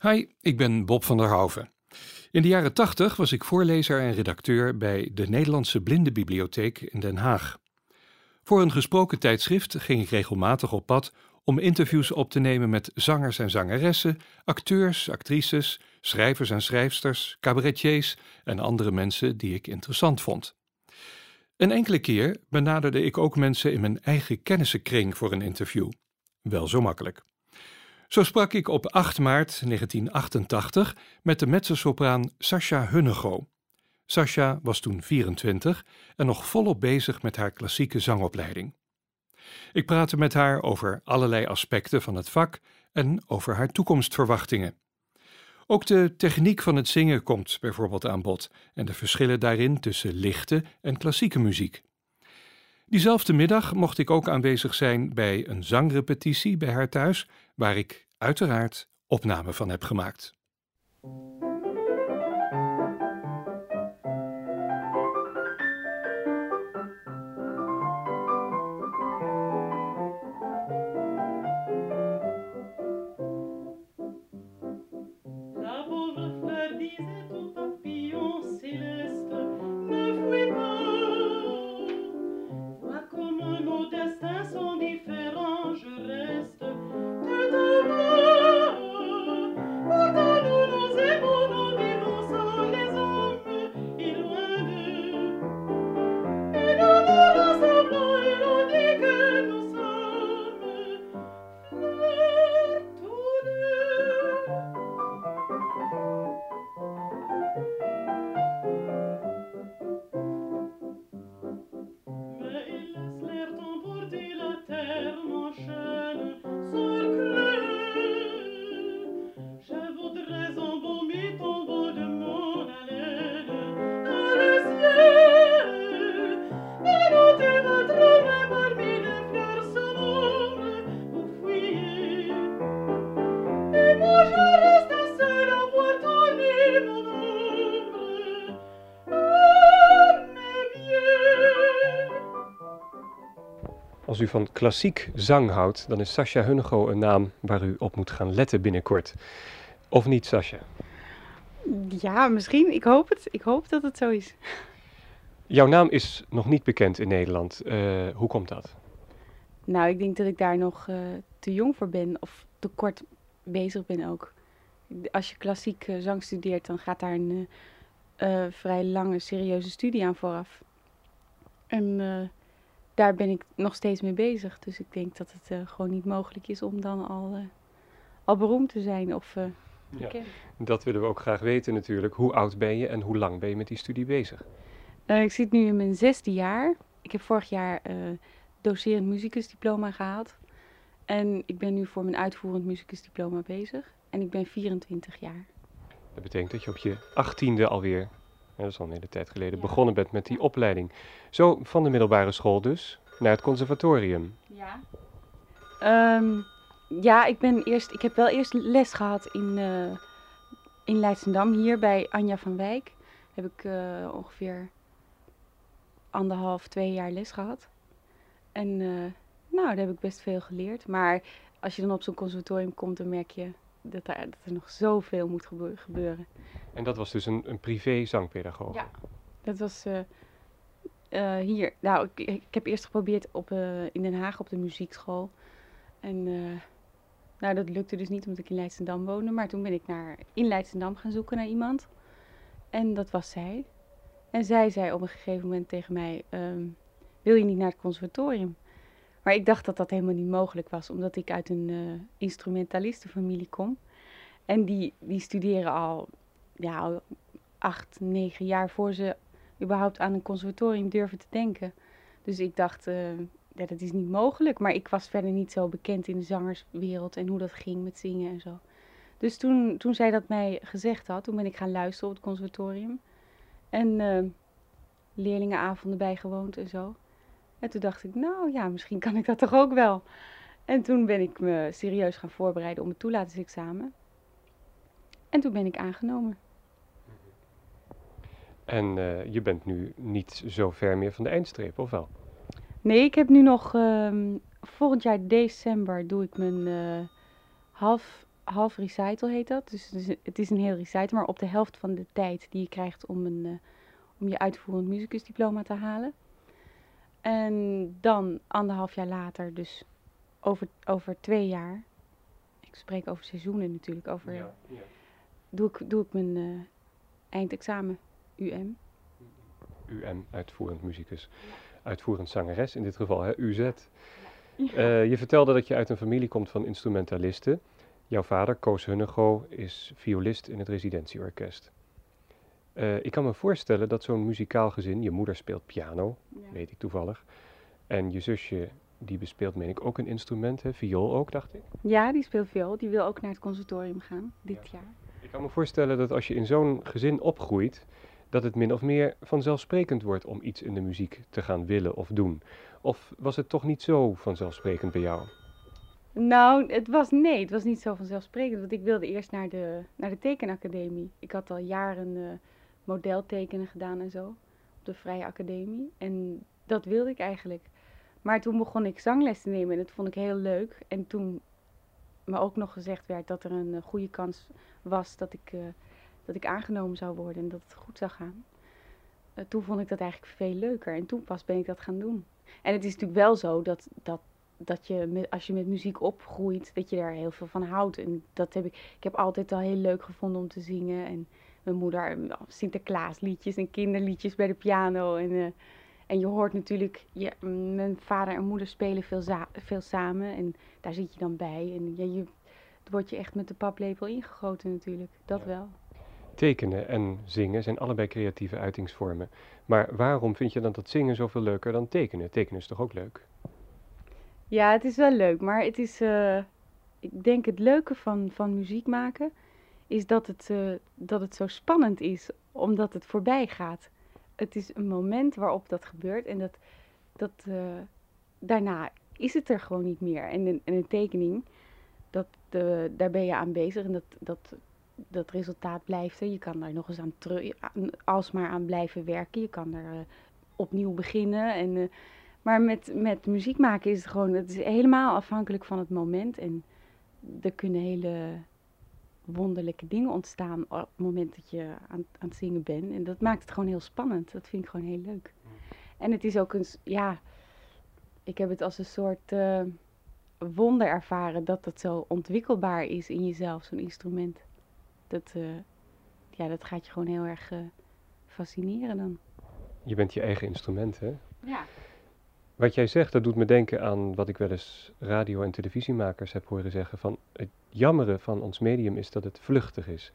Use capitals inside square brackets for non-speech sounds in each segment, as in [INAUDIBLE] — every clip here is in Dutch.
Hi, ik ben Bob van der Houven. In de jaren 80 was ik voorlezer en redacteur bij de Nederlandse Blindenbibliotheek in Den Haag. Voor een gesproken tijdschrift ging ik regelmatig op pad om interviews op te nemen met zangers en zangeressen, acteurs, actrices, schrijvers en schrijfsters, cabaretiers en andere mensen die ik interessant vond. Een enkele keer benaderde ik ook mensen in mijn eigen kennissenkring voor een interview. Wel zo makkelijk. Zo sprak ik op 8 maart 1988 met de mezzosopraan Sascha Hunnego. Sascha was toen 24 en nog volop bezig met haar klassieke zangopleiding. Ik praatte met haar over allerlei aspecten van het vak en over haar toekomstverwachtingen. Ook de techniek van het zingen komt bijvoorbeeld aan bod en de verschillen daarin tussen lichte en klassieke muziek. Diezelfde middag mocht ik ook aanwezig zijn bij een zangrepetitie bij haar thuis, waar ik uiteraard opname van heb gemaakt. U van klassiek zang houdt, dan is Sascha Hunnego een naam waar u op moet gaan letten binnenkort. Of niet, Sascha? Ja, misschien. Ik hoop het. Ik hoop dat het zo is. Jouw naam is nog niet bekend in Nederland. Uh, hoe komt dat? Nou, ik denk dat ik daar nog uh, te jong voor ben of te kort bezig ben ook. Als je klassiek uh, zang studeert, dan gaat daar een vrij lange, serieuze studie aan vooraf. En daar ben ik nog steeds mee bezig. Dus ik denk dat het uh, gewoon niet mogelijk is om dan al, uh, al beroemd te zijn of uh. Ja, dat willen we ook graag weten natuurlijk. Hoe oud ben je en hoe lang ben je met die studie bezig? ik zit nu in mijn zesde jaar. Ik heb vorig jaar docerend muzikusdiploma gehaald. En ik ben nu voor mijn uitvoerend muzikusdiploma bezig. En ik ben 24 jaar. Dat betekent dat je op je achttiende alweer dat is al een hele tijd geleden, begonnen bent met die opleiding. Zo van de middelbare school dus naar het conservatorium. Ja. Um, ja, ik ben eerst, ik heb wel eerst les gehad in, uh, in Leidschendam, hier bij Anja van Wijk. Heb ik uh, ongeveer anderhalf, twee jaar les gehad. En uh, nou, daar heb ik best veel geleerd. Maar als je dan op zo'n conservatorium komt, dan merk je dat, daar, dat er nog zoveel moet gebeuren. En dat was dus een, een privé zangpedagoog? Ja, dat was uh, uh, hier. Nou, ik, ik, heb eerst geprobeerd op, uh, in Den Haag op de muziekschool. En nou, dat lukte dus niet omdat ik in Leidschendam woonde. Maar toen ben ik naar, in Leidschendam gaan zoeken naar iemand. En dat was zij. En zij zei op een gegeven moment tegen mij: um, Wil je niet naar het conservatorium? Maar ik dacht dat dat helemaal niet mogelijk was, omdat ik uit een uh, instrumentalistenfamilie kom. En die, die studeren al, ja, al acht, negen jaar voor ze überhaupt aan een conservatorium durven te denken. Dus ik dacht, uh, ja, dat is niet mogelijk. Maar ik was verder niet zo bekend in de zangerswereld en hoe dat ging met zingen en zo. Dus toen, toen zij dat mij gezegd had, toen ben ik gaan luisteren op het conservatorium. En uh, leerlingenavonden bijgewoond en zo. En toen dacht ik, nou ja, misschien kan ik dat toch ook wel. En toen ben ik me serieus gaan voorbereiden op mijn toelatingsexamen. En toen ben ik aangenomen. En uh, je bent nu niet zo ver meer van de eindstreep, of wel? Nee, ik heb nu nog... Um, volgend jaar december doe ik mijn uh, half half recital heet dat. Dus het is, het is een heel recital, maar op de helft van de tijd die je krijgt om, een, uh, om je uitvoerend muzikusdiploma te halen. En dan anderhalf jaar later, dus over, over twee jaar, ik spreek over seizoenen natuurlijk, over, ja, ja. Doe, ik, doe ik mijn uh, eindexamen UM. UM, uitvoerend muzikus. Uitvoerend zangeres in dit geval, hè? UZ. Ja. Uh, je vertelde dat je uit een familie komt van instrumentalisten. Jouw vader, Koos Hunnego, is violist in het residentieorkest. Uh, ik kan me voorstellen dat zo'n muzikaal gezin, je moeder speelt piano, ja. weet ik toevallig, en je zusje die bespeelt, meen ik, ook een instrument, hè? viool ook, dacht ik? Ja, die speelt viool. Die wil ook naar het conservatorium gaan dit ja. jaar. Ik kan me voorstellen dat als je in zo'n gezin opgroeit, dat het min of meer vanzelfsprekend wordt om iets in de muziek te gaan willen of doen. Of was het toch niet zo vanzelfsprekend bij jou? Nou, het was nee, het was niet zo vanzelfsprekend. Want ik wilde eerst naar de, naar de tekenacademie. Ik had al jaren uh, modeltekenen gedaan en zo. Op de Vrije Academie. En dat wilde ik eigenlijk. Maar toen begon ik zangles te nemen en dat vond ik heel leuk. En toen me ook nog gezegd werd dat er een uh, goede kans was dat ik, uh, dat ik aangenomen zou worden en dat het goed zou gaan. Uh, toen vond ik dat eigenlijk veel leuker en toen pas ben ik dat gaan doen. En het is natuurlijk wel zo dat, dat, dat je, als je met muziek opgroeit, dat je daar heel veel van houdt. En dat heb ik, ik heb altijd al heel leuk gevonden om te zingen. En mijn moeder Sinterklaasliedjes en kinderliedjes bij de piano. En, en je hoort natuurlijk, je, mijn vader en moeder spelen veel, veel samen en daar zit je dan bij. En ja, je, wordt je echt met de paplepel ingegoten natuurlijk, dat ja. wel. Tekenen en zingen zijn allebei creatieve uitingsvormen. Maar waarom vind je dan dat zingen zoveel leuker dan tekenen? Tekenen is toch ook leuk? Ja, het is wel leuk, maar het is, uh, ik denk het leuke van, van muziek maken is dat het, uh, dat het zo spannend is, omdat het voorbij gaat het is een moment waarop dat gebeurt en dat, dat uh, daarna is het er gewoon niet meer. En een, en een tekening, dat, uh, daar ben je aan bezig en dat, dat, dat resultaat blijft er. Je kan daar nog eens aan terug, alsmaar aan blijven werken. Je kan er uh, opnieuw beginnen. En, maar met, met muziek maken is het gewoon, het is helemaal afhankelijk van het moment. En er kunnen hele wonderlijke dingen ontstaan op het moment dat je aan, aan het zingen bent. En dat maakt het gewoon heel spannend. Dat vind ik gewoon heel leuk. En het is ook een, ja, ik heb het als een soort uh, wonder ervaren dat het zo ontwikkelbaar is in jezelf, zo'n instrument. Dat, uh, ja, dat gaat je gewoon heel erg uh, fascineren dan. Je bent je eigen instrument, hè? Ja. Wat jij zegt, dat doet me denken aan wat ik wel eens radio- en televisiemakers heb horen zeggen. Van het jammere van ons medium is dat het vluchtig is.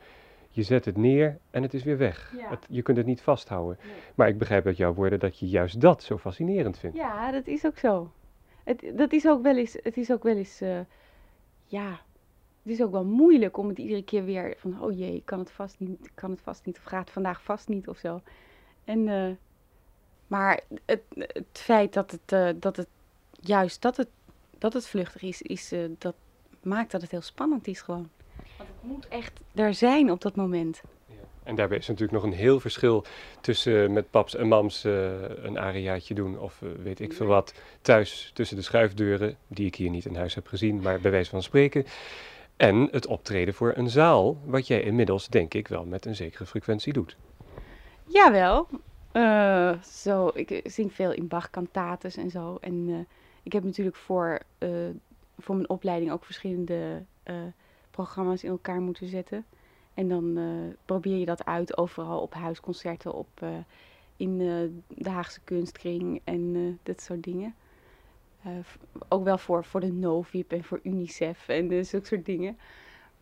Je zet het neer en het is weer weg. Ja. Het, je kunt het niet vasthouden. Nee. Maar ik begrijp uit jouw woorden dat je juist dat zo fascinerend vindt. Ja, dat is ook zo. Het, dat is ook wel eens, het is ook wel eens, uh, ja, het is ook wel moeilijk om het iedere keer weer van, oh jee, ik kan het vast niet, ik kan het vast niet, of gaat vandaag vast niet of zo. En, uh, maar het, het feit dat het, uh, dat het juist dat het, dat het vluchtig is, is uh, dat maakt dat het heel spannend is gewoon. Want het moet echt er zijn op dat moment. Ja. En daarbij is natuurlijk nog een heel verschil tussen uh, met paps en mams een ariaatje doen of weet ik veel wat. Thuis tussen de schuifdeuren, die ik hier niet in huis heb gezien, maar bij wijze van spreken. En het optreden voor een zaal, wat jij inmiddels denk ik wel met een zekere frequentie doet. Jawel, uh, zo, ik zing veel in Bach-kantates en zo. En uh, ik heb natuurlijk voor, voor mijn opleiding ook verschillende programma's in elkaar moeten zetten. En dan probeer je dat uit overal op huisconcerten, op, in de Haagse kunstkring en dat soort dingen. ook wel voor, voor de Novib en voor UNICEF en zulke soort dingen.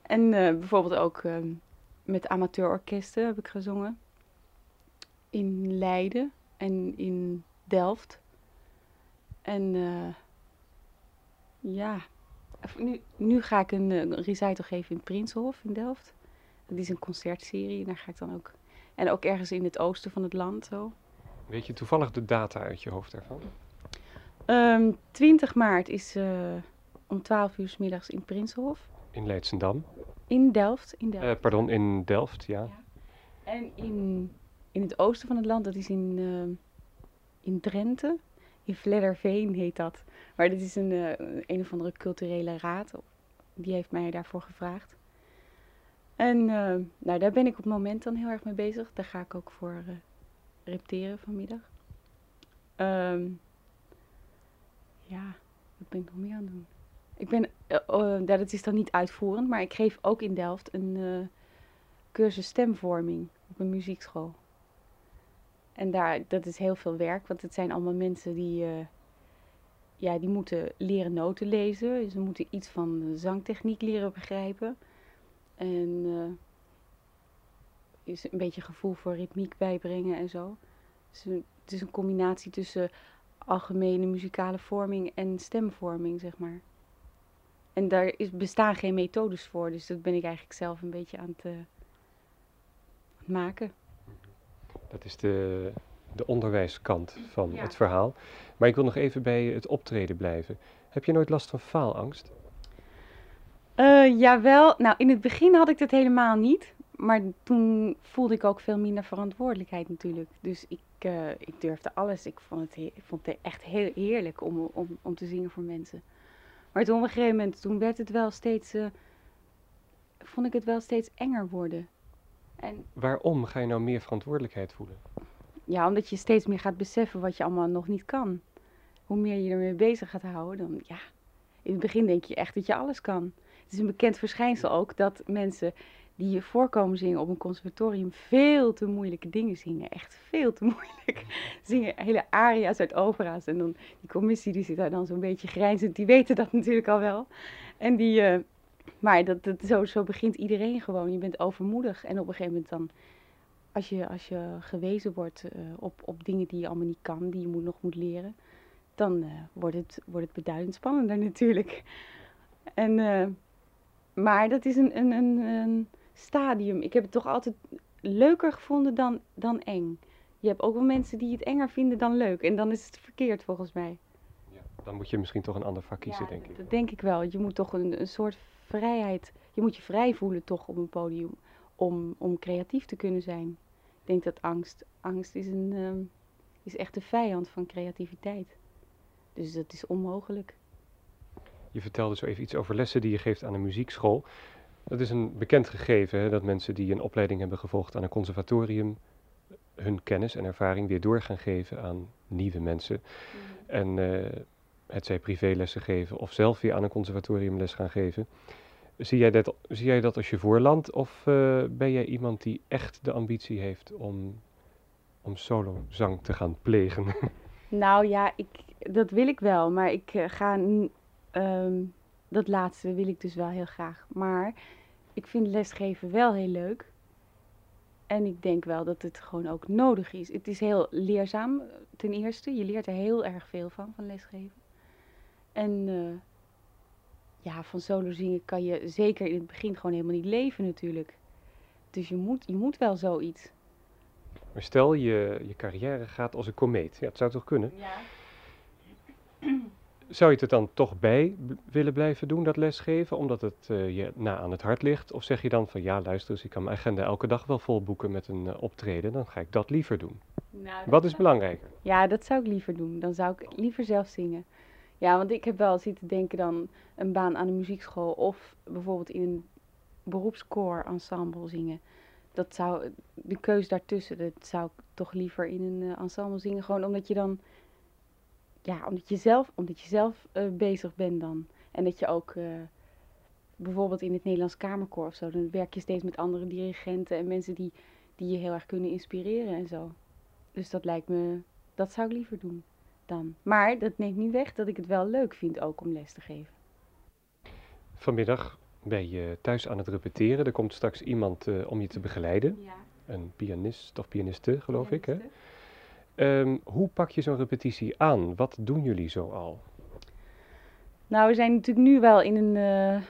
En bijvoorbeeld ook met amateurorkesten heb ik gezongen in Leiden en in Delft. En uh, ja, nu, nu ga ik een, een recital geven in Prinsenhof in Delft. Dat is een concertserie en daar ga ik dan ook. En ook ergens in het oosten van het land zo. Weet je toevallig de data uit je hoofd daarvan? Um, 20 maart is uh, om 12 uur s middags in Prinsenhof. In Leidsendam? In Delft. In Delft. Uh, pardon, in Delft, ja. ja. En in in het oosten van het land, dat is in, uh, in Drenthe. In Vledderveen heet dat. Maar dit is een, uh, een of andere culturele raad. Die heeft mij daarvoor gevraagd. En uh, nou, daar ben ik op het moment dan heel erg mee bezig. Daar ga ik ook voor repeteren vanmiddag. Um, ja, wat ben ik nog meer aan het doen? Ik ben, uh, dat is dan niet uitvoerend, maar ik geef ook in Delft een cursus stemvorming op een muziekschool. En daar, dat is heel veel werk, want het zijn allemaal mensen die, ja, die moeten leren noten lezen. Ze moeten iets van zangtechniek leren begrijpen. En uh, is een beetje gevoel voor ritmiek bijbrengen en zo. Dus het is een combinatie tussen algemene muzikale vorming en stemvorming, zeg maar. En daar is, bestaan geen methodes voor, dus dat ben ik eigenlijk zelf een beetje aan het, uh, maken. Dat is de, de onderwijskant van het verhaal. Maar ik wil nog even bij het optreden blijven. Heb je nooit last van faalangst? Uh, jawel, nou in het begin had ik dat helemaal niet. Maar toen voelde ik ook veel minder verantwoordelijkheid natuurlijk. Dus ik, uh, ik durfde alles. Ik vond het, ik vond het echt heel heerlijk om, om, om te zingen voor mensen. Maar toen op een gegeven moment, toen werd het wel steeds, uh, vond ik het wel steeds enger worden. En Waarom ga je nou meer verantwoordelijkheid voelen? Ja, omdat je steeds meer gaat beseffen wat je allemaal nog niet kan. Hoe meer je ermee bezig gaat houden, dan ja. In het begin denk je echt dat je alles kan. Het is een bekend verschijnsel ook dat mensen die je voorkomen zingen op een conservatorium veel te moeilijke dingen zingen. Echt veel te moeilijk. [LAUGHS] Zingen hele aria's uit opera's. En dan die commissie die zit daar dan zo'n beetje grijnzend. Die weten dat natuurlijk al wel. En die, uh, maar dat, dat, zo, zo begint iedereen gewoon. Je bent overmoedig. En op een gegeven moment dan, als je, als je gewezen wordt uh, op, op dingen die je allemaal niet kan, die je moet, nog moet leren. Dan uh, wordt, het, wordt het beduidend spannender natuurlijk. En maar dat is een, een, een, een, stadium. Ik heb het toch altijd leuker gevonden dan, dan eng. Je hebt ook wel mensen die het enger vinden dan leuk. En dan is het verkeerd volgens mij. Ja, dan moet je misschien toch een ander vak kiezen, denk ik. Dat denk ik wel. Je moet toch een, een soort vrijheid. Je moet je vrij voelen toch op een podium. Om, om creatief te kunnen zijn. Ik denk dat angst. Angst is, een, um, is echt de vijand van creativiteit. Dus dat is onmogelijk. Je vertelde zo even iets over lessen die je geeft aan een muziekschool. Dat is een bekend gegeven, hè, dat mensen die een opleiding hebben gevolgd aan een conservatorium hun kennis en ervaring weer door gaan geven aan nieuwe mensen. Mhm. En uh, het zij privélessen geven of zelf weer aan een conservatorium les gaan geven. Zie jij dat, zie jij dat als je voorland of uh, ben jij iemand die echt de ambitie heeft om, om solozang te gaan plegen? [LAUGHS] Nou ja, ik, dat wil ik wel, maar ik uh, ga Um, dat laatste wil ik dus wel heel graag. Maar ik vind lesgeven wel heel leuk. En ik denk wel dat het gewoon ook nodig is. Het is heel leerzaam, ten eerste. Je leert er heel erg veel van, van lesgeven. En uh, ja, van solo zingen kan je zeker in het begin gewoon helemaal niet leven natuurlijk. Dus je moet, je moet wel zoiets. Maar stel, je, je carrière gaat als een komeet. Ja, het zou toch kunnen? Ja. Zou je het dan toch bij willen blijven doen, dat lesgeven, omdat het uh, je na aan het hart ligt? Of zeg je dan van ja, luister eens, ik kan mijn agenda elke dag wel vol boeken met een uh, optreden, dan ga ik dat liever doen. Nou, Wat is belangrijker? Ja, dat zou ik liever doen. Dan zou ik liever zelf zingen. Ja, want ik heb wel zitten denken dan een baan aan de muziekschool of bijvoorbeeld in een beroepskoor ensemble zingen. Dat zou, de keus daartussen, dat zou ik toch liever in een uh, ensemble zingen. Gewoon omdat je dan ja, omdat je zelf, omdat je zelf uh, bezig bent dan. En dat je ook uh, bijvoorbeeld in het Nederlands Kamerkoor of zo, dan werk je steeds met andere dirigenten en mensen die, die je heel erg kunnen inspireren en zo. Dus dat lijkt me, dat zou ik liever doen dan. Maar dat neemt niet weg dat ik het wel leuk vind ook om les te geven. Vanmiddag ben je thuis aan het repeteren. Er komt straks iemand uh, om je te begeleiden. Ja. Een pianist of pianiste, geloof pianiste. ik. Hè? Um, hoe pak je zo'n repetitie aan? Wat doen jullie zo al? Nou, we zijn natuurlijk nu wel in een uh,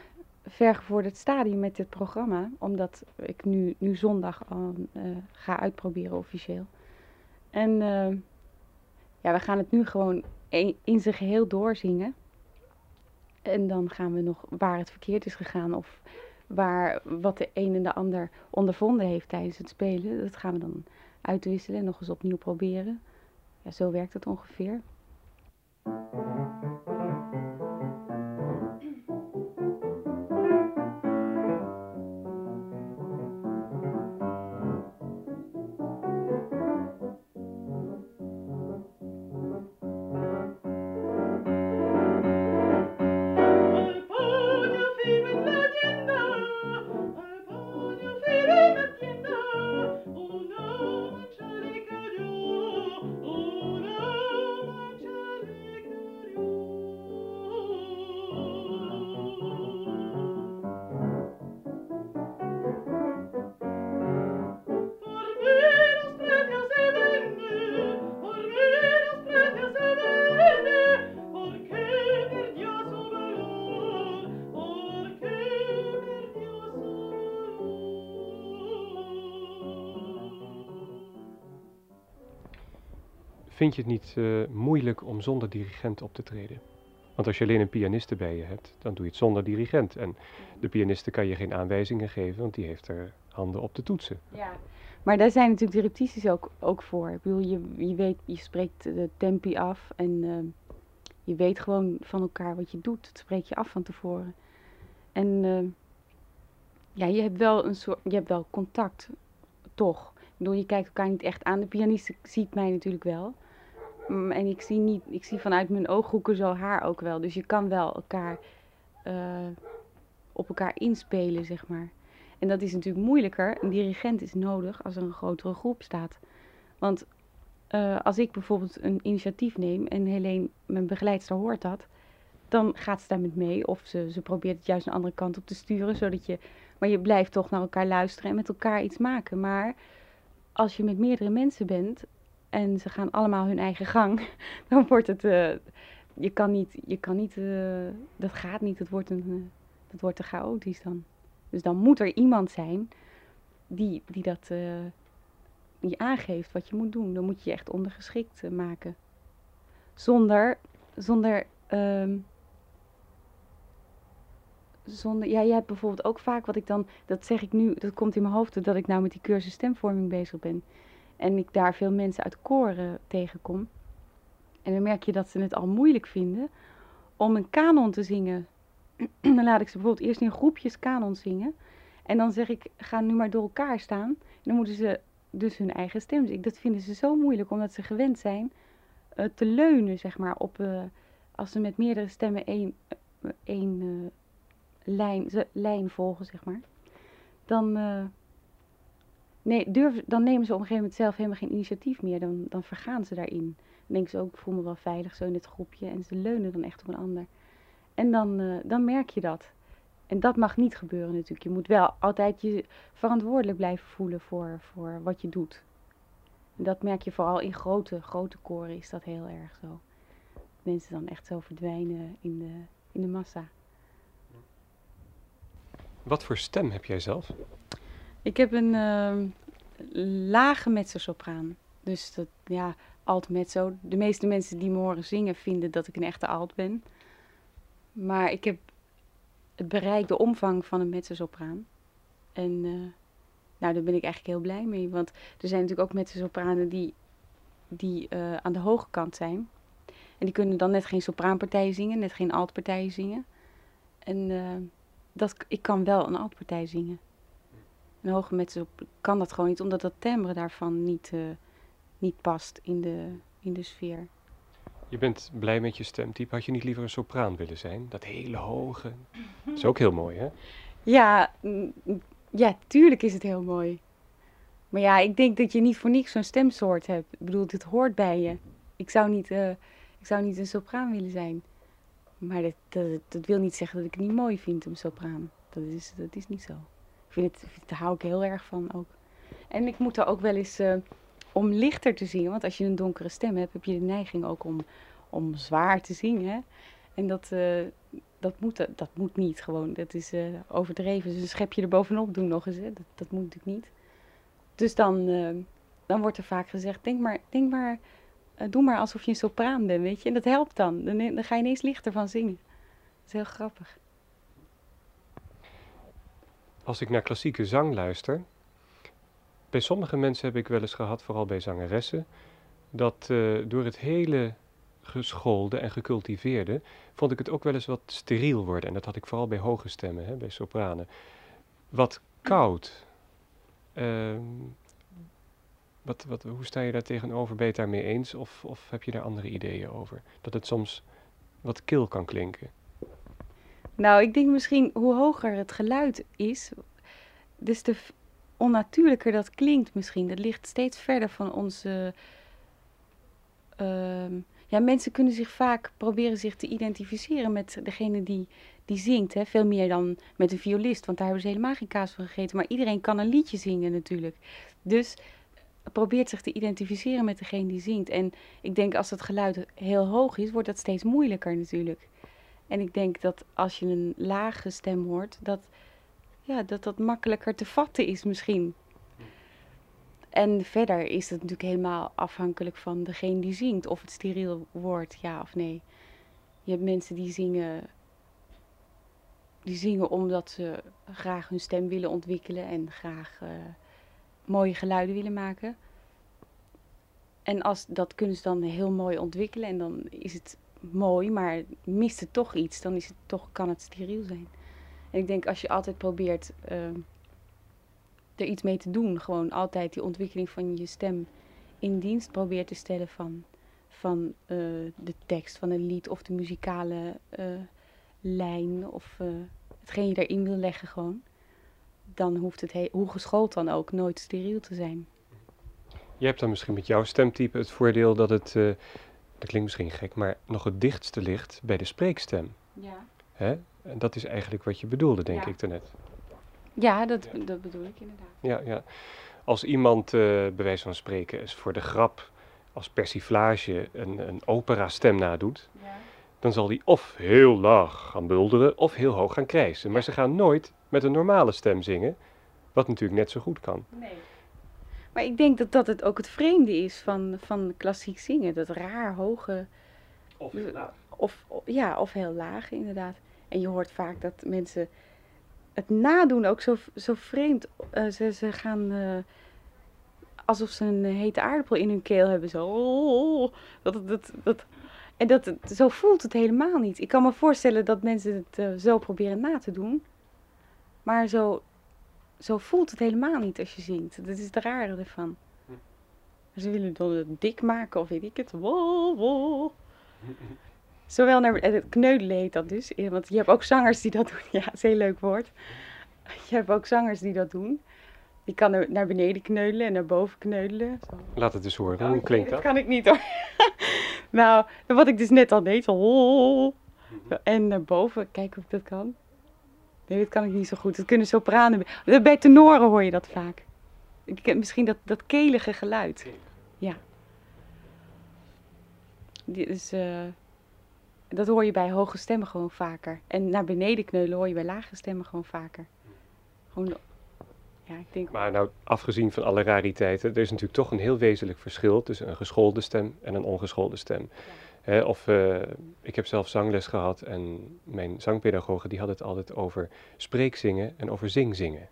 vergevorderd stadium met dit programma. Omdat ik nu, nu zondag al uh, ga uitproberen officieel. En ja, we gaan het nu gewoon in zijn geheel doorzingen. En dan gaan we nog waar het verkeerd is gegaan of waar wat de een en de ander ondervonden heeft tijdens het spelen. Dat gaan we dan uitwisselen en nog eens opnieuw proberen. Ja, zo werkt het ongeveer. Vind je het niet eh, moeilijk om zonder dirigent op te treden? Want als je alleen een pianiste bij je hebt, dan doe je het zonder dirigent. En de pianiste kan je geen aanwijzingen geven, want die heeft er handen op de toetsen. Ja, maar daar zijn natuurlijk de repetities ook, ook voor. Ik bedoel, je, je weet, je spreekt de tempi af en eh, je weet gewoon van elkaar wat je doet. Dat spreek je af van tevoren. En uh, ja, je hebt wel een soort, je hebt wel contact, toch. Ik bedoel, je kijkt elkaar niet echt aan. De pianist ziet mij natuurlijk wel. Mm, en ik zie, niet, ik zie vanuit mijn ooghoeken zo haar ook wel. Dus je kan wel elkaar uh, op elkaar inspelen, zeg maar. En dat is natuurlijk moeilijker. Een dirigent is nodig als er een grotere groep staat. Want uh, als ik bijvoorbeeld een initiatief neem en Helene, mijn begeleidster, hoort dat, dan gaat ze daarmee mee. Of ze, ze probeert het juist een andere kant op te sturen, zodat je. Maar je blijft toch naar elkaar luisteren en met elkaar iets maken. Maar als je met meerdere mensen bent en ze gaan allemaal hun eigen gang, [LAUGHS] dan wordt het. Uh, je kan niet. Je kan niet uh, dat gaat niet. Het wordt, een, dat wordt te chaotisch dan. Dus dan moet er iemand zijn die, die dat die aangeeft wat je moet doen. Dan moet je je echt ondergeschikt maken. Zonder, zonder, um, zonder, ja, je hebt bijvoorbeeld ook vaak wat ik dan, dat zeg ik nu, dat komt in mijn hoofd dat ik nou met die cursus stemvorming bezig ben. En ik daar veel mensen uit koren tegenkom. En dan merk je dat ze het al moeilijk vinden om een kanon te zingen [CLEARS THROAT] dan laat ik ze bijvoorbeeld eerst in groepjes kanon zingen. En dan zeg ik, ga nu maar door elkaar staan. En dan moeten ze dus hun eigen stem zingen. Dat vinden ze zo moeilijk, omdat ze gewend zijn uh, te leunen, zeg maar, op... Uh, als ze met meerdere stemmen één, uh, één lijn, lijn volgen, zeg maar. Dan, nee, durf, dan nemen ze op een gegeven moment zelf helemaal geen initiatief meer. Dan, dan vergaan ze daarin. Dan denken ze ook, ik voel me wel veilig zo in dit groepje. En ze leunen dan echt op een ander. En dan, uh, dan merk je dat. En dat mag niet gebeuren natuurlijk. Je moet wel altijd je verantwoordelijk blijven voelen voor, voor wat je doet. En dat merk je vooral in grote, grote koren is dat heel erg zo. Mensen dan echt zo verdwijnen in de, in de massa. Wat voor stem heb jij zelf? Ik heb een uh, lage mezzo-sopraan. Dus dat, ja, alt-mezzo. De meeste mensen die me horen zingen vinden dat ik een echte alt ben. Maar ik heb het bereik, de omvang van een mezzosopraan. En uh, nou, daar ben ik eigenlijk heel blij mee. Want er zijn natuurlijk ook mezzosopranen die, die uh, aan de hoge kant zijn. En die kunnen dan net geen sopraanpartijen zingen, net geen altpartijen zingen. En uh, dat, ik kan wel een altpartij zingen. Een hoge mezzosopraan kan dat gewoon niet, omdat dat timbre daarvan niet, niet past in de, in de sfeer. Je bent blij met je stemtype. Had je niet liever een sopraan willen zijn? Dat hele hoge. Dat is ook heel mooi, hè? Ja, ja, tuurlijk is het heel mooi. Maar ja, ik denk dat je niet voor niks zo'n stemsoort hebt. Ik bedoel, dit hoort bij je. Ik zou niet, uh, ik zou niet een sopraan willen zijn. Maar dat, dat, dat, wil niet zeggen dat ik het niet mooi vind, een sopraan. Dat is, dat is niet zo. Vind het, daar hou ik heel erg van ook. En ik moet er ook wel eens... Uh, om lichter te zingen. Want als je een donkere stem hebt, heb je de neiging ook om, om zwaar te zingen. En dat, uh, dat, moet, dat moet niet gewoon. Dat is uh, overdreven. Dus een schepje er bovenop doen nog eens. Hè. Dat, dat moet natuurlijk niet. Dus dan, dan wordt er vaak gezegd, denk maar, denk maar doe maar alsof je een sopraan bent, weet je. En dat helpt dan. Dan, dan ga je ineens lichter van zingen. Dat is heel grappig. Als ik naar klassieke zang luister, bij sommige mensen heb ik wel eens gehad, vooral bij zangeressen, dat uh, door het hele geschoolde en gecultiveerde, vond ik het ook wel eens wat steriel worden. En dat had ik vooral bij hoge stemmen, hè, bij sopranen. Wat koud. Uh, wat, wat, hoe sta je daar tegenover? Ben je het daarmee eens? Of, of heb je daar andere ideeën over? Dat het soms wat kil kan klinken. Nou, ik denk misschien hoe hoger het geluid is, dus de onnatuurlijker dat klinkt misschien. Dat ligt steeds verder van onze. Uh, ja, mensen kunnen zich vaak proberen zich te identificeren met degene die, die zingt. Hè? Veel meer dan met een violist, want daar hebben ze helemaal geen kaas van gegeten. Maar iedereen kan een liedje zingen natuurlijk. Dus probeert zich te identificeren met degene die zingt. En ik denk als het geluid heel hoog is, wordt dat steeds moeilijker natuurlijk. En ik denk dat als je een lage stem hoort, dat ja, dat dat makkelijker te vatten is misschien. En verder is het natuurlijk helemaal afhankelijk van degene die zingt. Of het steriel wordt, ja of nee. Je hebt mensen die zingen, die zingen omdat ze graag hun stem willen ontwikkelen en graag uh, mooie geluiden willen maken. En als, dat kunnen ze dan heel mooi ontwikkelen en dan is het mooi, maar mist het toch iets, dan is het toch, kan het steriel zijn. En ik denk als je altijd probeert uh, er iets mee te doen, gewoon altijd die ontwikkeling van je stem in dienst probeert te stellen van, van uh, de tekst van een lied of de muzikale uh, lijn of hetgeen je erin wil leggen gewoon, dan hoeft het, hoe geschoold dan ook, nooit steriel te zijn. Je hebt dan misschien met jouw stemtype het voordeel dat het, dat klinkt misschien gek, maar nog het dichtste ligt bij de spreekstem. Ja. Hè? En dat is eigenlijk wat je bedoelde, denk ik daarnet. Ja, dat, dat bedoel ik inderdaad. Ja, ja. Als iemand, uh, bij wijze van spreken, is voor de grap als persiflage een, een opera-stem nadoet, ja. dan zal die of heel laag gaan bulderen of heel hoog gaan krijsen. Maar ze gaan nooit met een normale stem zingen, wat natuurlijk net zo goed kan. Nee. Maar ik denk dat dat het ook het vreemde is van, van klassiek zingen. Dat raar hoge... Of heel laag. Of, ja, of heel laag inderdaad. En je hoort vaak dat mensen het nadoen ook zo, zo vreemd. Uh, ze, ze gaan uh, alsof ze een hete aardappel in hun keel hebben. Zo. Oh, dat, dat, dat, en dat, zo voelt het helemaal niet. Ik kan me voorstellen dat mensen het uh, zo proberen na te doen. Maar zo, zo voelt het helemaal niet als je zingt. Dat is het rare ervan. Hm. Ze willen het dan dik maken of weet ik het. Wow, wow. [LAUGHS] Zowel naar het kneudelen heet dat dus. Want je hebt ook zangers die dat doen. [LAUGHS] Ja, dat is een heel leuk woord. Je hebt ook zangers die dat doen. Die kan naar beneden kneudelen en naar boven kneudelen. Zo. Laat het eens horen. Hoe klinkt dat? Dat kan ik niet hoor. [LAUGHS] nou, wat ik dus net al deed. Zo. En naar boven. Kijken of ik dat kan. Nee, dat kan ik niet zo goed. Dat kunnen sopranen. Bij tenoren hoor je dat vaak. Ik, misschien dat, dat kelige geluid. Ja. Dus, uh, dat hoor je bij hoge stemmen gewoon vaker. En naar beneden kneulen hoor je bij lage stemmen gewoon vaker. Gewoon, ja, ik denk... Maar nou, afgezien van alle rariteiten, er is natuurlijk toch een heel wezenlijk verschil tussen een geschoolde stem en een ongeschoolde stem. Ja. Of uh, ik heb zelf zangles gehad en mijn zangpedagogen die had het altijd over spreekzingen en over zingzingen.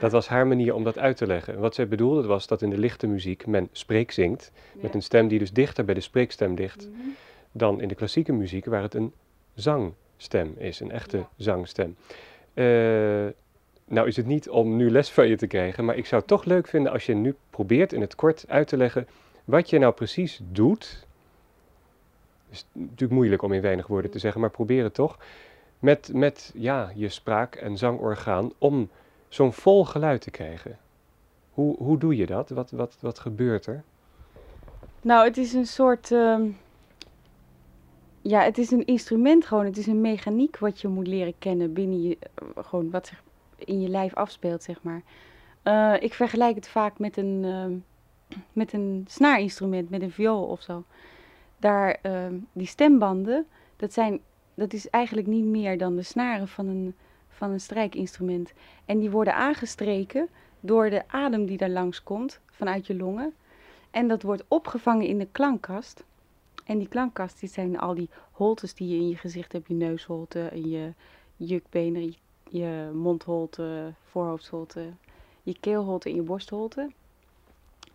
Dat was haar manier om dat uit te leggen. En wat zij bedoelde was dat in de lichte muziek men spreekzingt, ja. met een stem die dus dichter bij de spreekstem ligt. Mm -hmm dan in de klassieke muziek, waar het een zangstem is, een echte ja. zangstem. Uh, nou is het niet om nu les van je te krijgen, maar ik zou het toch leuk vinden als je nu probeert in het kort uit te leggen wat je nou precies doet. Het is natuurlijk moeilijk om in weinig woorden te zeggen, maar probeer het toch. Met, met ja, je spraak- en zangorgaan om zo'n vol geluid te krijgen. Hoe, hoe doe je dat? Wat, wat, wat gebeurt er? Nou, het is een soort. Uh ja, het is een instrument gewoon. Het is een mechaniek wat je moet leren kennen binnen je, uh, gewoon wat zich in je lijf afspeelt, zeg maar. Uh, ik vergelijk het vaak met een, uh, met een snaarinstrument, met een viool of zo. Daar, ehm, die stembanden, dat, zijn, dat is eigenlijk niet meer dan de snaren van een, van een strijkinstrument. En die worden aangestreken door de adem die daar langs komt vanuit je longen. En dat wordt opgevangen in de klankkast. En die klankkast, die zijn al die holtes die je in je gezicht hebt. Je neusholte, je jukbenen, je, je mondholte, voorhoofdholte, je keelholte en je borstholte.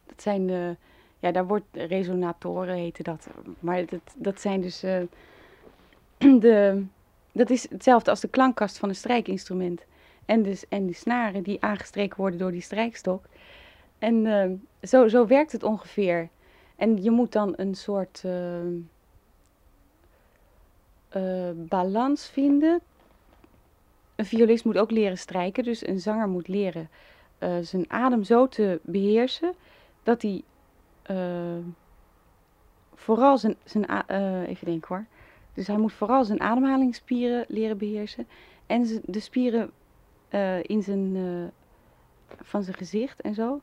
Dat zijn de, ja, daar wordt resonatoren heten dat. Maar dat, dat zijn dus uh, [CLEARS THROAT] de, dat is hetzelfde als de klankkast van een strijkinstrument. En, dus, en die snaren die aangestreken worden door die strijkstok. En uh, zo, zo werkt het ongeveer. En je moet dan een soort uh, balans vinden. Een violist moet ook leren strijken, dus een zanger moet leren zijn adem zo te beheersen dat hij vooral zijn, zijn even denken hoor. Dus hij moet vooral zijn ademhalingsspieren leren beheersen en de spieren in zijn, van zijn gezicht en zo,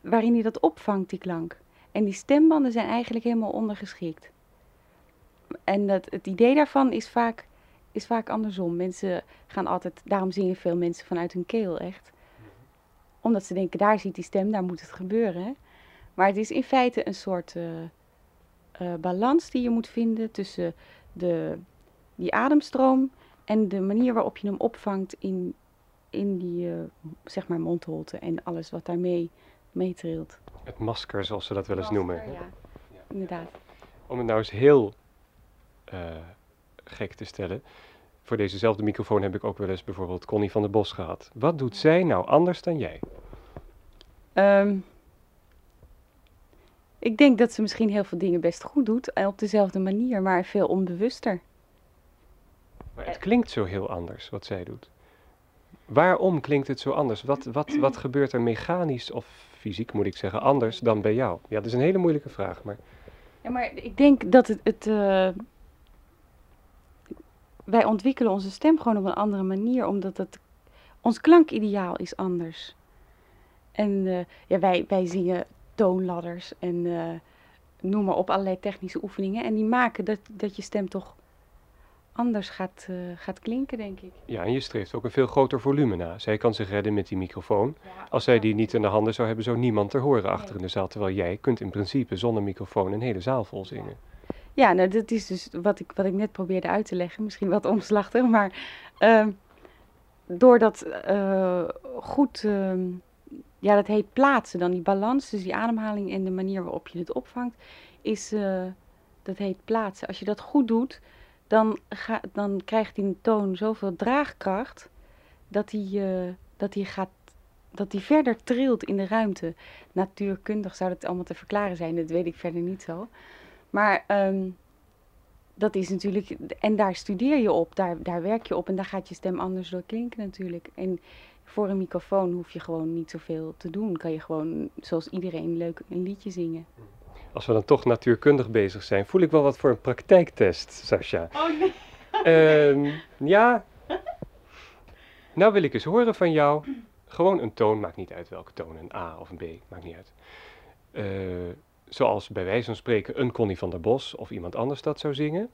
waarin hij dat opvangt, die klank. En die stembanden zijn eigenlijk helemaal ondergeschikt. En dat, het idee daarvan is vaak, is vaak andersom. Mensen gaan altijd, daarom zingen veel mensen vanuit hun keel echt. omdat ze denken, daar ziet die stem, daar moet het gebeuren. Maar het is in feite een soort eh, eh, balans die je moet vinden tussen de, die ademstroom en de manier waarop je hem opvangt in, in die uh, zeg maar mondholte en alles wat daarmee meetrilt. Het masker, zoals ze dat wel eens noemen. Ja, inderdaad. Om het nou eens heel gek te stellen. Voor dezezelfde microfoon heb ik ook wel eens bijvoorbeeld Connie van der Bos gehad. Wat doet zij nou anders dan jij? Um, ik denk dat ze misschien heel veel dingen best goed doet, op dezelfde manier, maar veel onbewuster. Maar het klinkt zo heel anders wat zij doet. Waarom klinkt het zo anders? Wat, wat, wat gebeurt er mechanisch of fysiek, moet ik zeggen, anders dan bij jou? Ja, dat is een hele moeilijke vraag, maar... Ja, maar ik denk dat het... het uh, wij ontwikkelen onze stem gewoon op een andere manier, omdat het, ons klankideaal is anders. En uh, ja, wij, wij zingen toonladders en uh, noem maar op, allerlei technische oefeningen. En die maken dat, dat je stem toch anders gaat, uh, gaat klinken, denk ik. Ja, en je streeft ook een veel groter volume na. Zij kan zich redden met die microfoon. Ja, Als zij die niet in de handen zou hebben, zou niemand te horen achter nee. in de zaal. Terwijl jij kunt in principe zonder microfoon een hele zaal vol zingen. Ja, nou, dat is dus wat ik, wat ik net probeerde uit te leggen. Misschien wat omslachtig, maar uh, door dat uh, goed ehm, ja, dat heet plaatsen dan. Die balans, dus die ademhaling en de manier waarop je het opvangt, is, uh, dat heet plaatsen. Als je dat goed doet, dan, ga, dan krijgt die toon zoveel draagkracht dat die, uh, dat die gaat dat die verder trilt in de ruimte. Natuurkundig zou dat allemaal te verklaren zijn, dat weet ik verder niet zo. Maar um, dat is natuurlijk, en daar studeer je op, daar, daar werk je op en daar gaat je stem anders door klinken natuurlijk. En voor een microfoon hoef je gewoon niet zoveel te doen. Kan je gewoon, zoals iedereen, leuk een liedje zingen. Als we dan toch natuurkundig bezig zijn, voel ik wel wat voor een praktijktest, Sascha. Oh nee. Uh, ja. Nou wil ik eens horen van jou. Gewoon een toon, maakt niet uit welke toon, een A of een B, maakt niet uit. Uh, zoals bij wijze van spreken een Connie van der Bos of iemand anders dat zou zingen.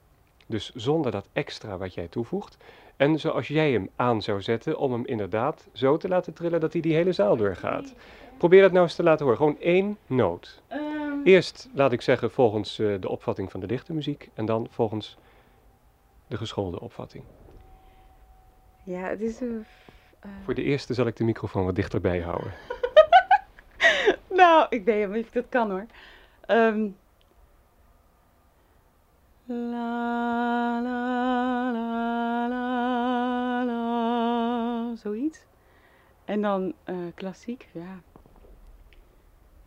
Dus zonder dat extra wat jij toevoegt. En zoals jij hem aan zou zetten om hem inderdaad zo te laten trillen dat hij die hele zaal doorgaat. Probeer dat nou eens te laten horen. Gewoon één noot. Um. Eerst, laat ik zeggen, volgens uh, de opvatting van de dichte muziek. En dan volgens de geschoolde opvatting. Ja, het is... Uh, Voor de eerste zal ik de microfoon wat dichterbij houden. [LAUGHS] nou, ik weet niet of dat kan hoor. Um. La, la, la, la, la, zoiets. En dan uh, klassiek, ja.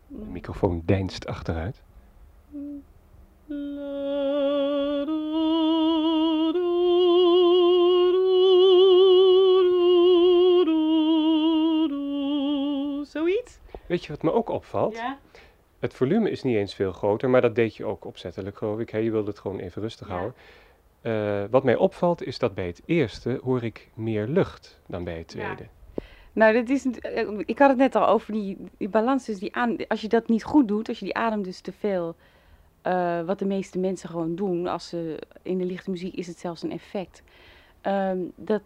De microfoon deinst achteruit. Zoiets. Weet je wat me ook opvalt? Ja. Het volume is niet eens veel groter, maar dat deed je ook opzettelijk, geloof ik. Hè? Je wilde het gewoon even rustig ja. houden. Uh, wat mij opvalt is dat bij het eerste hoor ik meer lucht dan bij het tweede. Ja. Nou, dat is, ik had het net al over die, die balans. Dus die aan, als je dat niet goed doet, als je die adem dus te veel, uh, wat de meeste mensen gewoon doen, als ze in de lichte muziek is het zelfs een effect. Um, dat,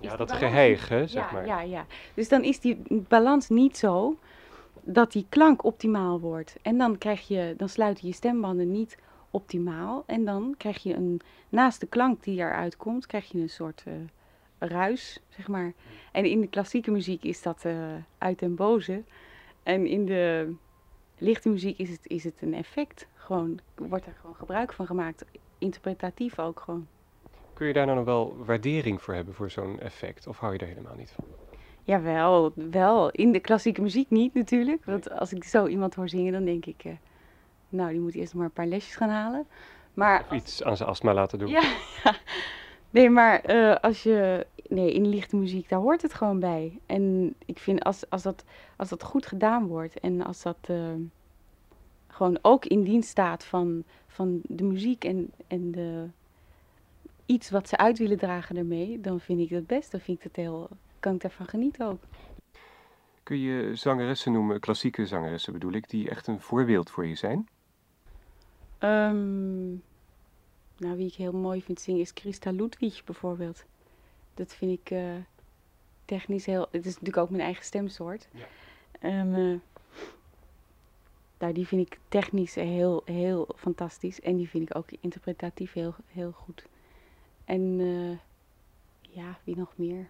ja, dat geheig, hè, zeg ja, maar. Ja, ja. Dus dan is die balans niet zo dat die klank optimaal wordt. En dan, krijg je, dan sluiten je stembanden niet optimaal. En dan krijg je een, naast de klank die eruit komt, krijg je een soort uh, ruis, zeg maar. En in de klassieke muziek is dat uh, uit en boze. En in de lichte muziek is het, is het een effect. Gewoon, wordt er gewoon gebruik van gemaakt. Interpretatief ook gewoon. Kun je daar nou nog wel waardering voor hebben, voor zo'n effect? Of hou je er helemaal niet van? Jawel, wel. In de klassieke muziek niet natuurlijk. Want als ik zo iemand hoor zingen, dan denk ik... Uh, nou, die moet eerst maar een paar lesjes gaan halen. Maar of iets aan zijn astma laten doen. Ja, ja. Nee, maar uh, als je... Nee, in lichte muziek, daar hoort het gewoon bij. En ik vind als, als, dat, als dat goed gedaan wordt... en als dat uh, gewoon ook in dienst staat van, van de muziek en, en de, iets wat ze uit willen dragen daarmee... dan vind ik dat best. Dan vind ik het heel kan ik daarvan genieten ook. Kun je zangeressen noemen, klassieke zangeressen bedoel ik, die echt een voorbeeld voor je zijn? Um, nou, wie ik heel mooi vind zingen is Christa Ludwig bijvoorbeeld. Dat vind ik uh, technisch heel... Het is natuurlijk ook mijn eigen stemsoort. Ja. En eh, nou, die vind ik technisch heel, heel fantastisch. En die vind ik ook interpretatief heel, heel goed. En eh, ja, wie nog meer?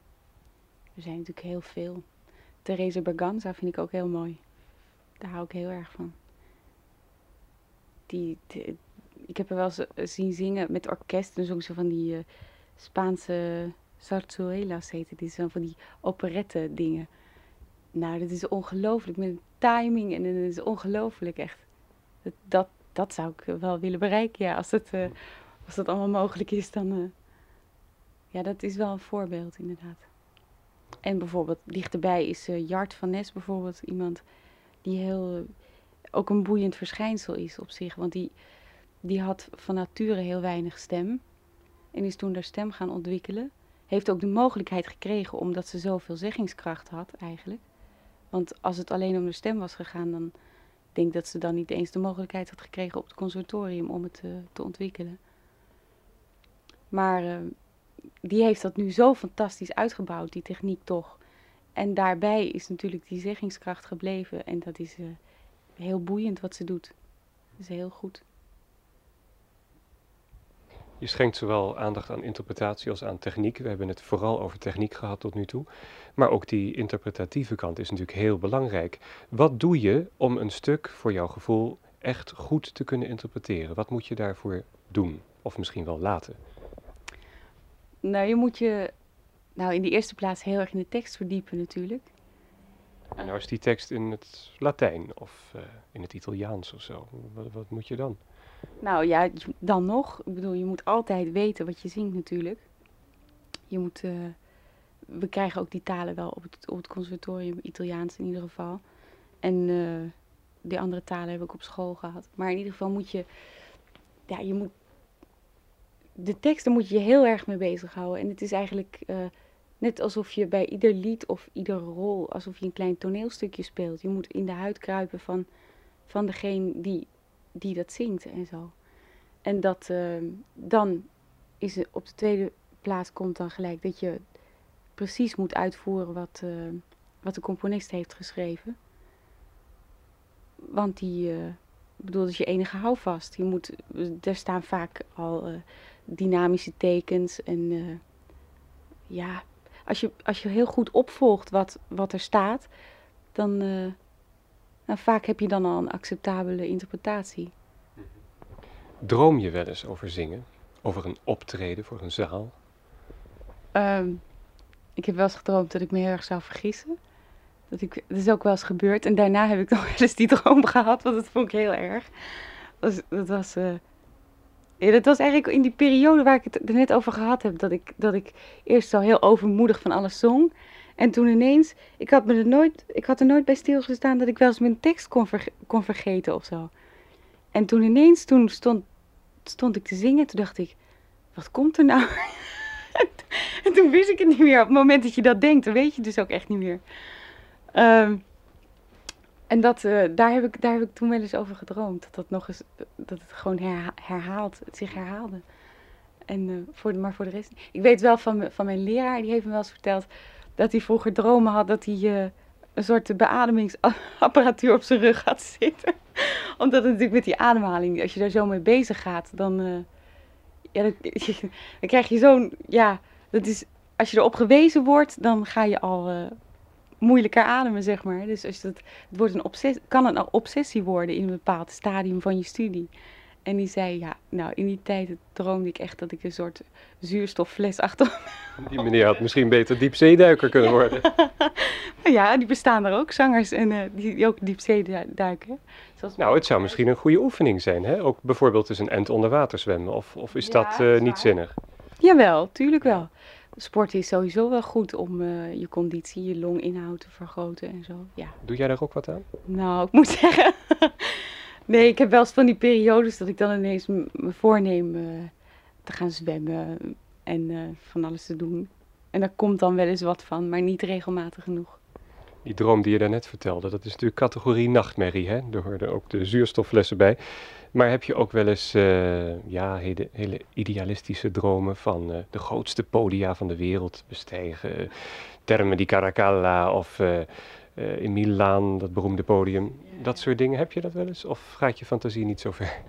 Er zijn natuurlijk heel veel. Therese Berganza vind ik ook heel mooi. Daar hou ik heel erg van. Die, ik heb haar wel zien zingen met orkest. En zong ze van die eh, Spaanse zarzuelas heten die. Zo van die operette dingen. Nou, dat is ongelooflijk. Met een timing en dat is ongelooflijk echt. Dat, dat, dat zou ik wel willen bereiken, ja. Als, het, eh, als dat allemaal mogelijk is, dan... eh, ja, dat is wel een voorbeeld, inderdaad. En bijvoorbeeld, dichterbij is eh, Jart van Nes bijvoorbeeld iemand die heel... eh, ook een boeiend verschijnsel is op zich. Want die, die had van nature heel weinig stem. En is toen haar stem gaan ontwikkelen. Heeft ook de mogelijkheid gekregen omdat ze zoveel zeggingskracht had eigenlijk. Want als het alleen om de stem was gegaan, dan denk ik dat ze dan niet eens de mogelijkheid had gekregen op het conservatorium om het eh, te ontwikkelen. Maar die heeft dat nu zo fantastisch uitgebouwd, die techniek toch. En daarbij is natuurlijk die zeggingskracht gebleven. En dat is eh, heel boeiend wat ze doet. Dat is heel goed. Je schenkt zowel aandacht aan interpretatie als aan techniek. We hebben het vooral over techniek gehad tot nu toe. Maar ook die interpretatieve kant is natuurlijk heel belangrijk. Wat doe je om een stuk voor jouw gevoel echt goed te kunnen interpreteren? Wat moet je daarvoor doen? Of misschien wel laten? Nou, je moet je nou, in de eerste plaats heel erg in de tekst verdiepen natuurlijk. En nou is die tekst in het Latijn of eh, in het Italiaans of zo. Wat, wat moet je dan? Nou ja, dan nog. Ik bedoel, je moet altijd weten wat je zingt natuurlijk. Je moet... eh, we krijgen ook die talen wel op het, op het conservatorium, Italiaans in ieder geval. En eh die andere talen heb ik op school gehad. Maar in ieder geval moet je... Ja, je moet... De teksten moet je je heel erg mee bezighouden. En het is eigenlijk eh, net alsof je bij ieder lied of iedere rol... alsof je een klein toneelstukje speelt. Je moet in de huid kruipen van, van degene die, die dat zingt en zo. En dat, eh, dan is op de tweede plaats komt dan gelijk dat je precies moet uitvoeren wat, eh, wat de componist heeft geschreven. Want die, ik bedoel, dat is je enige houvast. Je moet, er staan vaak al dynamische tekens en eh, ja, als je, als je heel goed opvolgt wat, wat er staat, dan, eh, nou, vaak heb je dan al een acceptabele interpretatie. Droom je wel eens over zingen? Over een optreden voor een zaal? Ehm, ik heb wel eens gedroomd dat ik me heel erg zou vergissen. Dat, ik, dat is ook wel eens gebeurd. En daarna heb ik nog wel eens die droom gehad, want dat vond ik heel erg. Dat was, dat was, eh, ja, dat was eigenlijk in die periode waar ik het er net over gehad heb. Dat ik, dat ik eerst zo heel overmoedig van alles zong. En toen ineens, ik had, me er nooit, ik had er nooit bij stilgestaan dat ik wel eens mijn tekst kon, kon vergeten of zo. En toen ineens, toen stond, stond ik te zingen, toen dacht ik, wat komt er nou? [LAUGHS] En toen wist ik het niet meer. Op het moment dat je dat denkt, dan weet je dus ook echt niet meer. Ehm, en dat, eh, daar, heb ik, daar heb ik toen wel eens over gedroomd. Dat, dat, nog eens, dat het gewoon herha- herhaalt, het zich herhaalde. En, eh, voor maar voor de rest. Ik weet wel van, van mijn leraar, die heeft me wel eens verteld. dat hij vroeger dromen had dat hij eh, een soort beademingsapparatuur op zijn rug had zitten. [LAUGHS] Omdat het natuurlijk met die ademhaling, als je daar zo mee bezig gaat, dan. ja, [LAUGHS] dan, krijg je zo'n. Ja, dat is, als je erop gewezen wordt, dan ga je al moeilijker ademen, zeg maar. Dus als het, het wordt een obsessie, kan een obsessie worden in een bepaald stadium van je studie. En die zei, ja, nou, in die tijd droomde ik echt dat ik een soort zuurstoffles achter... Die meneer had misschien beter diepzeeduiker kunnen worden. [LAUGHS] ja, die bestaan er ook, zangers en eh, die, die ook diepzee du- duiken. Zoals Nou, het zou misschien een goede oefening zijn, hè? Ook bijvoorbeeld eens een end onder water zwemmen. Of, of is Ja, dat eh, dat niet zinnig? Jawel, tuurlijk wel. Sport is sowieso wel goed om eh, je conditie, je longinhoud te vergroten en zo. Ja, Doe jij daar ook wat aan? nou, ik moet [LAUGHS] zeggen. nee, ik heb wel eens van die periodes dat ik dan ineens me voorneem eh, te gaan zwemmen en eh, van alles te doen. En daar komt dan wel eens wat van, maar niet regelmatig genoeg. Die droom die je daarnet vertelde, dat is natuurlijk categorie nachtmerrie, hè? Er hoorden ook de zuurstofflessen bij. Maar heb je ook wel eens eh, ja, hele, hele idealistische dromen van eh, de grootste podia van de wereld bestijgen? Termen di Caracalla of eh, in Milaan, dat beroemde podium. Dat soort dingen, heb je dat wel eens? Of gaat je fantasie niet zo ver?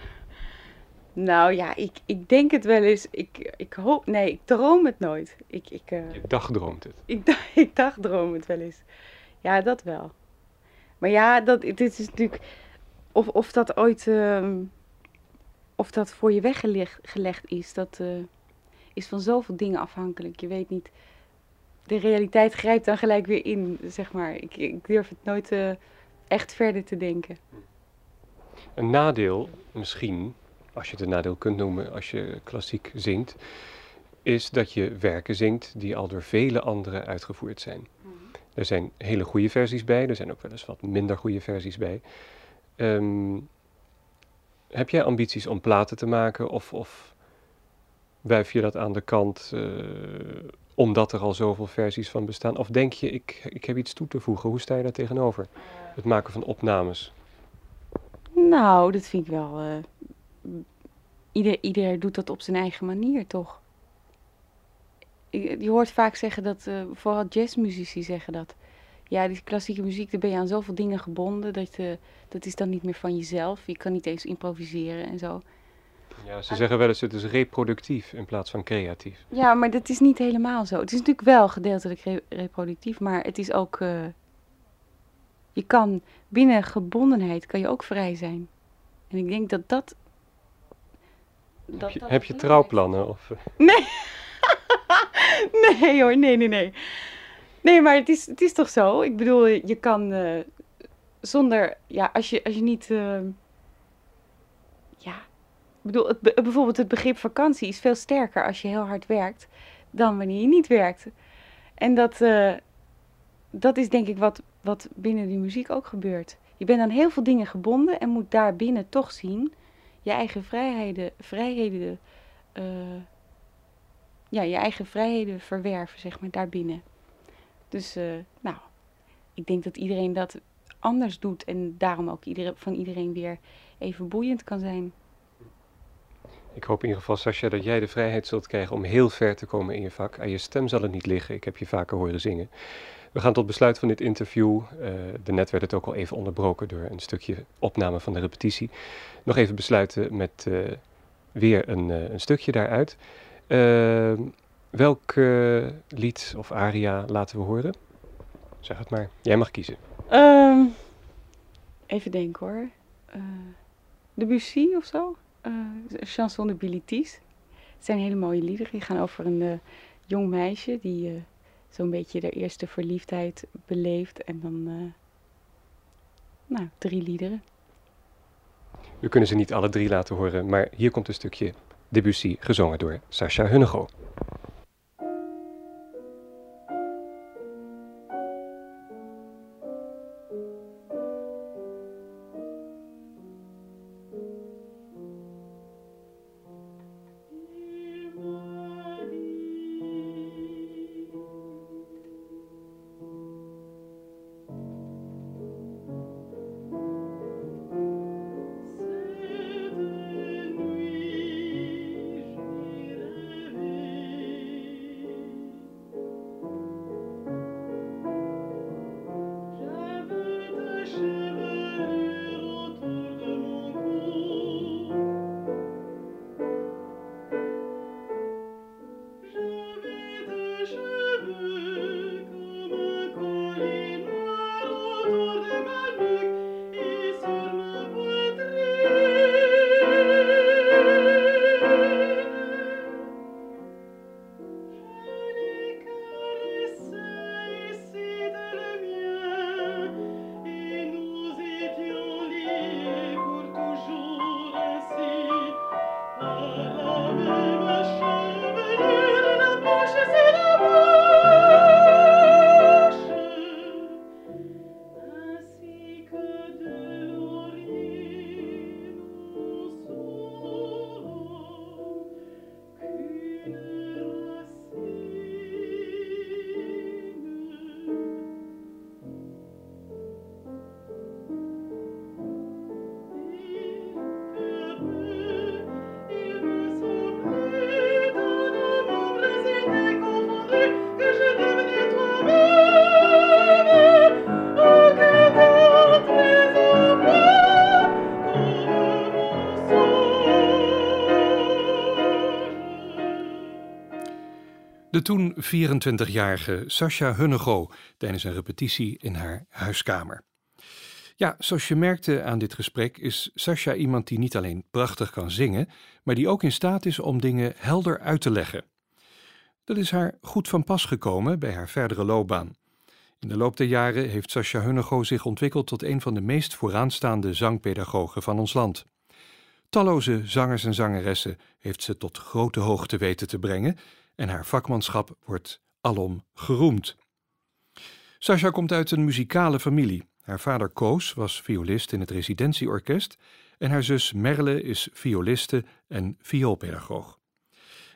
Nou ja, ik, ik denk het wel eens. Ik, ik hoop, nee, ik droom het nooit. Ik, ik, Je dagdroomt het. ik, [LAUGHS] ik dacht droom het wel eens. Ja, dat wel. Maar ja, dat, dit is natuurlijk. Of, of dat ooit. ehm, of dat voor je weggelegd gelegd is, dat eh, is van zoveel dingen afhankelijk. Je weet niet. De realiteit grijpt dan gelijk weer in, zeg maar. Ik, ik durf het nooit eh, echt verder te denken. Een nadeel, misschien, als je het een nadeel kunt noemen als je klassiek zingt, is dat je werken zingt die al door vele anderen uitgevoerd zijn. Er zijn hele goede versies bij, er zijn ook wel eens wat minder goede versies bij. Ehm, heb jij ambities om platen te maken of, of wuif je dat aan de kant eh, omdat er al zoveel versies van bestaan? Of denk je, ik, ik heb iets toe te voegen, hoe sta je daar tegenover? Het maken van opnames. Nou, dat vind ik wel. eh, ieder, ieder doet dat op zijn eigen manier, toch? Je, je hoort vaak zeggen dat, eh, vooral jazzmuzici zeggen dat. Ja, die klassieke muziek, daar ben je aan zoveel dingen gebonden. Dat, dat is dan niet meer van jezelf. Je kan niet eens improviseren en zo. Ja, ze zeggen wel eens het is reproductief in plaats van creatief. Ja, maar dat is niet helemaal zo. Het is natuurlijk wel gedeeltelijk re- reproductief, maar het is ook. eh, je kan binnen gebondenheid kan je ook vrij zijn. En ik denk dat dat. dat heb je, dat heb je trouwplannen? Of, eh, Nee. [LAUGHS] nee hoor, nee, nee, nee. Nee, maar het is, het is toch zo? Ik bedoel, je kan eh, zonder, ja, als je, als je niet, eh, ja, ik bedoel, bijvoorbeeld het begrip vakantie is veel sterker als je heel hard werkt dan wanneer je niet werkt. En dat, eh, dat is denk ik wat, wat binnen die muziek ook gebeurt. Je bent aan heel veel dingen gebonden en moet daarbinnen toch zien je eigen vrijheden, vrijheden ja, je eigen vrijheden verwerven, zeg maar, daarbinnen. Dus, eh, nou, ik denk dat iedereen dat anders doet en daarom ook iedere, van iedereen weer even boeiend kan zijn. ik hoop in ieder geval, Sascha, dat jij de vrijheid zult krijgen om heel ver te komen in je vak. Aan je stem zal het niet liggen. Ik heb je vaker horen zingen. We gaan tot besluit van dit interview. Uh, daarnet werd het ook al even onderbroken door een stukje opname van de repetitie. Nog even besluiten met uh, weer een, een, stukje daaruit. Ehm, welk lied of aria laten we horen? Zeg het maar. Jij mag kiezen. Um, even denken hoor. Uh, Debussy of zo? Uh, chanson de Bilitis. Het zijn hele mooie liederen. Die gaan over een uh, jong meisje die zo'n beetje de eerste verliefdheid beleeft. En dan, nou, drie liederen. We kunnen ze niet alle drie laten horen, maar hier komt een stukje Debussy gezongen door Sascha Hunnego. Toen 24-jarige Sascha Hunnego tijdens een repetitie in haar huiskamer. Ja, zoals je merkte aan dit gesprek is Sascha iemand die niet alleen prachtig kan zingen, maar die ook in staat is om dingen helder uit te leggen. Dat is haar goed van pas gekomen bij haar verdere loopbaan. In de loop der jaren heeft Sascha Hunnego zich ontwikkeld tot een van de meest vooraanstaande zangpedagogen van ons land. Talloze zangers en zangeressen heeft ze tot grote hoogte weten te brengen en haar vakmanschap wordt alom geroemd. Sascha komt uit een muzikale familie. Haar vader Koos was violist in het residentieorkest en haar zus Merle is violiste en vioolpedagoog.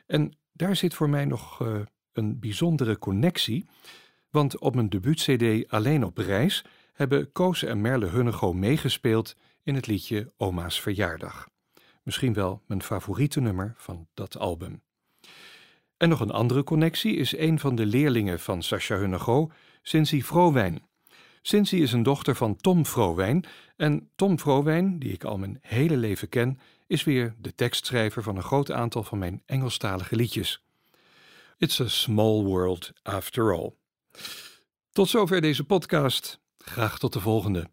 En daar zit voor mij nog uh, een bijzondere connectie, want op mijn debuut-cd Alleen op reis hebben Koos en Merle Hunnego meegespeeld in het liedje Oma's Verjaardag. Misschien wel mijn favoriete nummer van dat album. En nog een andere connectie is een van de leerlingen van Sascha Hunnego, Cincy Vrowijn. Cincy is een dochter van Tom Vrowijn en Tom Vrowijn, die ik al mijn hele leven ken, is weer de tekstschrijver van een groot aantal van mijn Engelstalige liedjes. It's a small world after all. Tot zover deze podcast. Graag tot de volgende.